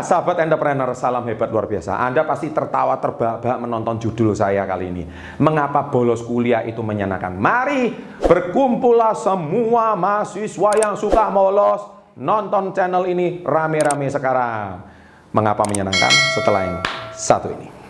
Sahabat entrepreneur, salam hebat luar biasa. Anda pasti tertawa terbahak-bahak menonton judul saya kali ini. Mengapa bolos kuliah itu menyenangkan? Mari berkumpullah semua mahasiswa yang suka bolos. Nonton channel ini rame-rame sekarang. Mengapa menyenangkan? Setelah yang satu ini.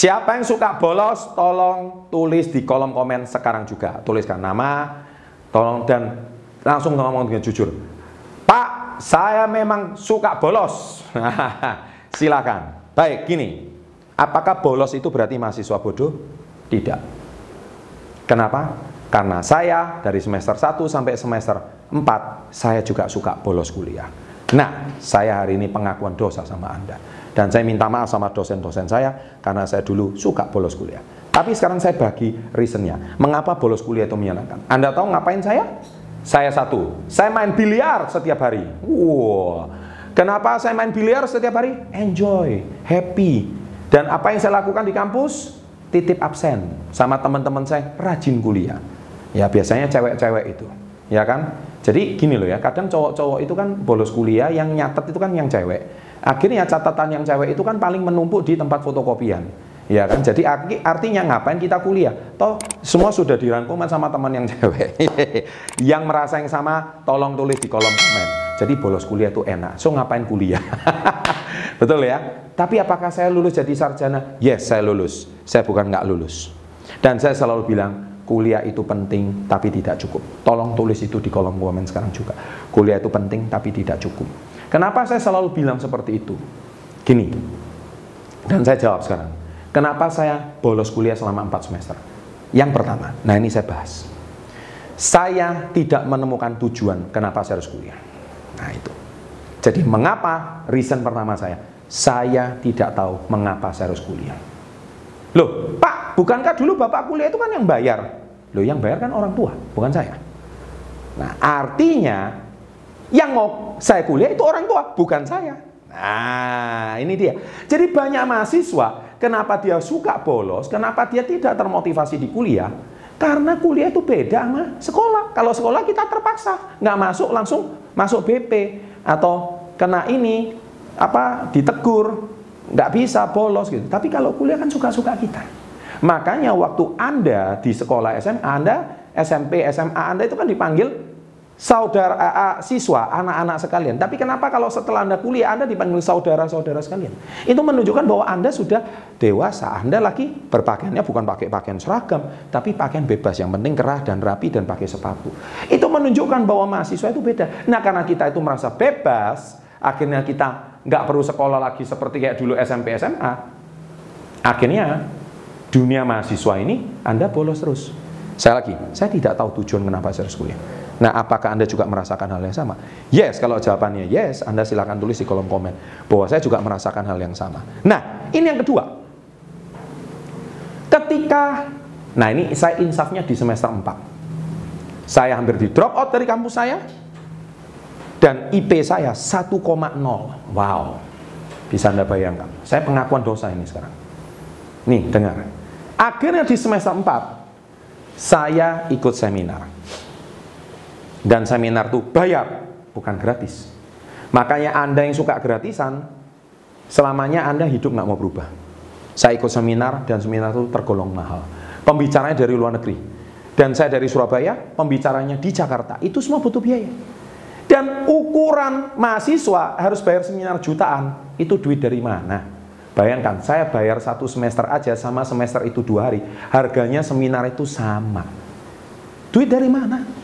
Siapa yang suka bolos, tolong tulis di kolom komen sekarang juga. Tuliskan nama, tolong dan langsung ngomong dengan jujur. Pak, saya memang suka bolos. Silakan. Baik, gini. Apakah bolos itu berarti mahasiswa bodoh? Tidak. Kenapa? Karena saya dari semester 1 sampai semester 4, saya juga suka bolos kuliah. Nah, saya hari ini pengakuan dosa sama Anda. Dan saya minta maaf sama dosen-dosen saya karena saya dulu suka bolos kuliah. Tapi sekarang saya bagi reasonnya. Mengapa bolos kuliah itu menyenangkan? Anda tahu ngapain saya? Saya satu, saya main biliar setiap hari. Wow. Kenapa saya main biliar setiap hari? Enjoy, happy. Dan apa yang saya lakukan di kampus? Titip absen sama teman-teman saya rajin kuliah. Ya biasanya cewek-cewek itu, ya kan? Jadi gini loh ya, kadang cowok-cowok itu kan bolos kuliah, yang nyatet itu kan yang cewek. Akhirnya catatan yang cewek itu kan paling menumpuk di tempat fotokopian. Ya kan? Jadi artinya ngapain kita kuliah? Toh semua sudah dirangkum sama teman yang cewek. yang merasa yang sama tolong tulis di kolom komen. Jadi bolos kuliah itu enak. So ngapain kuliah? Betul ya? Tapi apakah saya lulus jadi sarjana? Yes, saya lulus. Saya bukan nggak lulus. Dan saya selalu bilang, kuliah itu penting tapi tidak cukup. Tolong tulis itu di kolom komen sekarang juga. Kuliah itu penting tapi tidak cukup. Kenapa saya selalu bilang seperti itu? Gini, dan saya jawab sekarang. Kenapa saya bolos kuliah selama 4 semester? Yang pertama, nah ini saya bahas. Saya tidak menemukan tujuan kenapa saya harus kuliah. Nah itu. Jadi mengapa reason pertama saya? Saya tidak tahu mengapa saya harus kuliah. Loh, Pak, bukankah dulu Bapak kuliah itu kan yang bayar? Loh, yang bayar kan orang tua, bukan saya. Nah, artinya yang mau saya kuliah itu orang tua, bukan saya. Nah, ini dia. Jadi banyak mahasiswa, kenapa dia suka bolos, kenapa dia tidak termotivasi di kuliah? Karena kuliah itu beda sama sekolah. Kalau sekolah kita terpaksa, nggak masuk langsung masuk BP atau kena ini apa ditegur, nggak bisa bolos gitu. Tapi kalau kuliah kan suka-suka kita. Makanya waktu Anda di sekolah SMA, Anda SMP, SMA Anda itu kan dipanggil saudara uh, siswa, anak-anak sekalian. Tapi kenapa kalau setelah Anda kuliah Anda dipanggil saudara-saudara sekalian? Itu menunjukkan bahwa Anda sudah dewasa. Anda lagi berpakaiannya bukan pakai pakaian seragam, tapi pakaian bebas yang penting kerah dan rapi dan pakai sepatu. Itu menunjukkan bahwa mahasiswa itu beda. Nah, karena kita itu merasa bebas, akhirnya kita nggak perlu sekolah lagi seperti kayak dulu SMP SMA. Akhirnya dunia mahasiswa ini Anda bolos terus. Saya lagi, saya tidak tahu tujuan kenapa saya harus kuliah. Nah, apakah Anda juga merasakan hal yang sama? Yes, kalau jawabannya yes, Anda silakan tulis di kolom komen bahwa saya juga merasakan hal yang sama. Nah, ini yang kedua. Ketika nah ini saya insafnya di semester 4. Saya hampir di drop out dari kampus saya dan IP saya 1,0. Wow. Bisa Anda bayangkan. Saya pengakuan dosa ini sekarang. Nih, dengar. Akhirnya di semester 4 saya ikut seminar dan seminar itu bayar, bukan gratis. Makanya Anda yang suka gratisan, selamanya Anda hidup nggak mau berubah. Saya ikut seminar dan seminar itu tergolong mahal. Pembicaranya dari luar negeri. Dan saya dari Surabaya, pembicaranya di Jakarta. Itu semua butuh biaya. Dan ukuran mahasiswa harus bayar seminar jutaan. Itu duit dari mana? Bayangkan, saya bayar satu semester aja sama semester itu dua hari. Harganya seminar itu sama. Duit dari mana?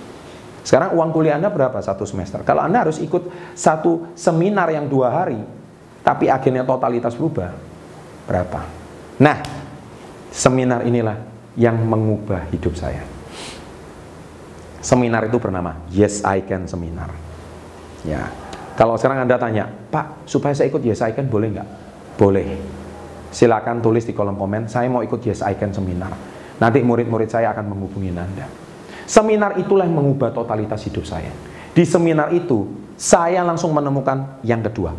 Sekarang uang kuliah Anda berapa satu semester? Kalau Anda harus ikut satu seminar yang dua hari, tapi akhirnya totalitas berubah, berapa? Nah, seminar inilah yang mengubah hidup saya. Seminar itu bernama Yes I Can Seminar. Ya, kalau sekarang Anda tanya, Pak, supaya saya ikut Yes I Can boleh nggak? Boleh. Silakan tulis di kolom komen, saya mau ikut Yes I Can Seminar. Nanti murid-murid saya akan menghubungi Anda. Seminar itulah yang mengubah totalitas hidup saya. Di seminar itu, saya langsung menemukan yang kedua.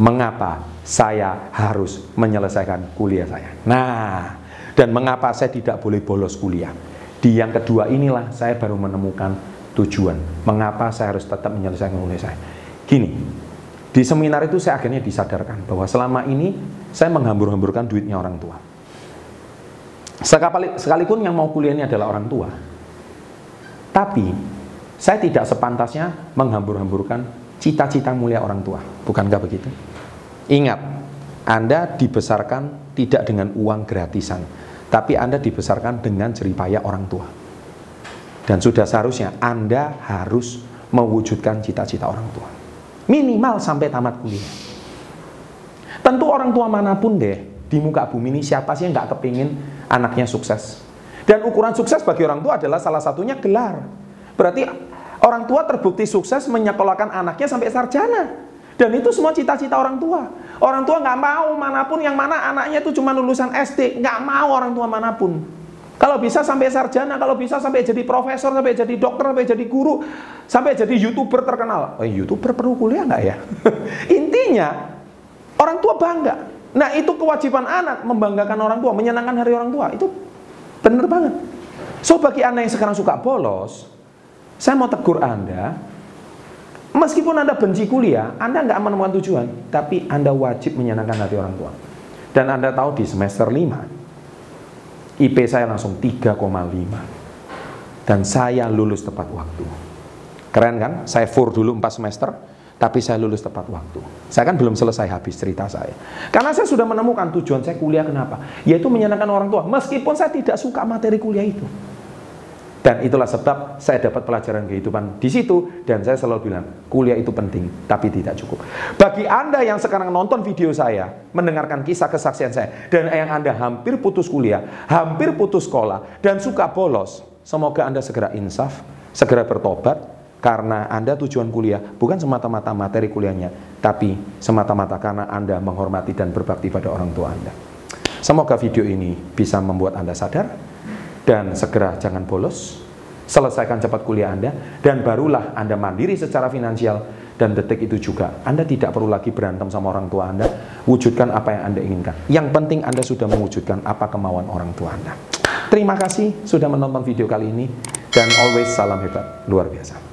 mengapa saya harus menyelesaikan kuliah saya. Nah, dan mengapa saya tidak boleh bolos kuliah. Di yang kedua inilah saya baru menemukan tujuan. Mengapa saya harus tetap menyelesaikan kuliah saya. Gini, di seminar itu saya akhirnya disadarkan bahwa selama ini saya menghambur-hamburkan duitnya orang tua. Sekalipun yang mau kuliah ini adalah orang tua. Tapi saya tidak sepantasnya menghambur-hamburkan cita-cita mulia orang tua. Bukankah begitu? Ingat, Anda dibesarkan tidak dengan uang gratisan, tapi Anda dibesarkan dengan jeripaya orang tua. Dan sudah seharusnya Anda harus mewujudkan cita-cita orang tua. Minimal sampai tamat kuliah. Tentu orang tua mana pun deh, di muka bumi ini siapa sih yang nggak kepingin anaknya sukses? Dan ukuran sukses bagi orang tua adalah salah satunya gelar. Berarti Orang tua terbukti sukses menyekolahkan anaknya sampai sarjana. Dan itu semua cita-cita orang tua. Orang tua nggak mau mana pun yang mana anaknya itu cuma lulusan SD. Nggak mau orang tua mana pun. Kalau bisa sampai sarjana, kalau bisa sampai jadi profesor, sampai jadi dokter, sampai jadi guru, sampai jadi youtuber terkenal. Oh, youtuber perlu kuliah nggak ya? Intinya orang tua bangga. Nah itu kewajiban anak membanggakan orang tua, menyenangkan hari orang tua. Itu benar banget. So bagi anak yang sekarang suka bolos, saya mau tegur Anda, meskipun Anda benci kuliah, Anda nggak menemukan tujuan, tapi Anda wajib menyenangkan hati orang tua. Dan Anda tahu di semester 5, IP saya langsung 3,5. Dan saya lulus tepat waktu. Keren kan? Saya fur dulu 4 semester, tapi saya lulus tepat waktu. Saya kan belum selesai habis cerita saya. Karena saya sudah menemukan tujuan saya kuliah kenapa? Yaitu menyenangkan orang tua, meskipun saya tidak suka materi kuliah itu. Dan itulah sebab saya dapat pelajaran kehidupan di situ dan saya selalu bilang kuliah itu penting tapi tidak cukup. Bagi Anda yang sekarang nonton video saya, mendengarkan kisah kesaksian saya dan yang Anda hampir putus kuliah, hampir putus sekolah dan suka bolos, semoga Anda segera insaf, segera bertobat karena Anda tujuan kuliah bukan semata-mata materi kuliahnya, tapi semata-mata karena Anda menghormati dan berbakti pada orang tua Anda. Semoga video ini bisa membuat Anda sadar dan segera jangan bolos, selesaikan cepat kuliah Anda, dan barulah Anda mandiri secara finansial, dan detik itu juga Anda tidak perlu lagi berantem sama orang tua Anda, wujudkan apa yang Anda inginkan. Yang penting Anda sudah mewujudkan apa kemauan orang tua Anda. Terima kasih sudah menonton video kali ini, dan always salam hebat, luar biasa.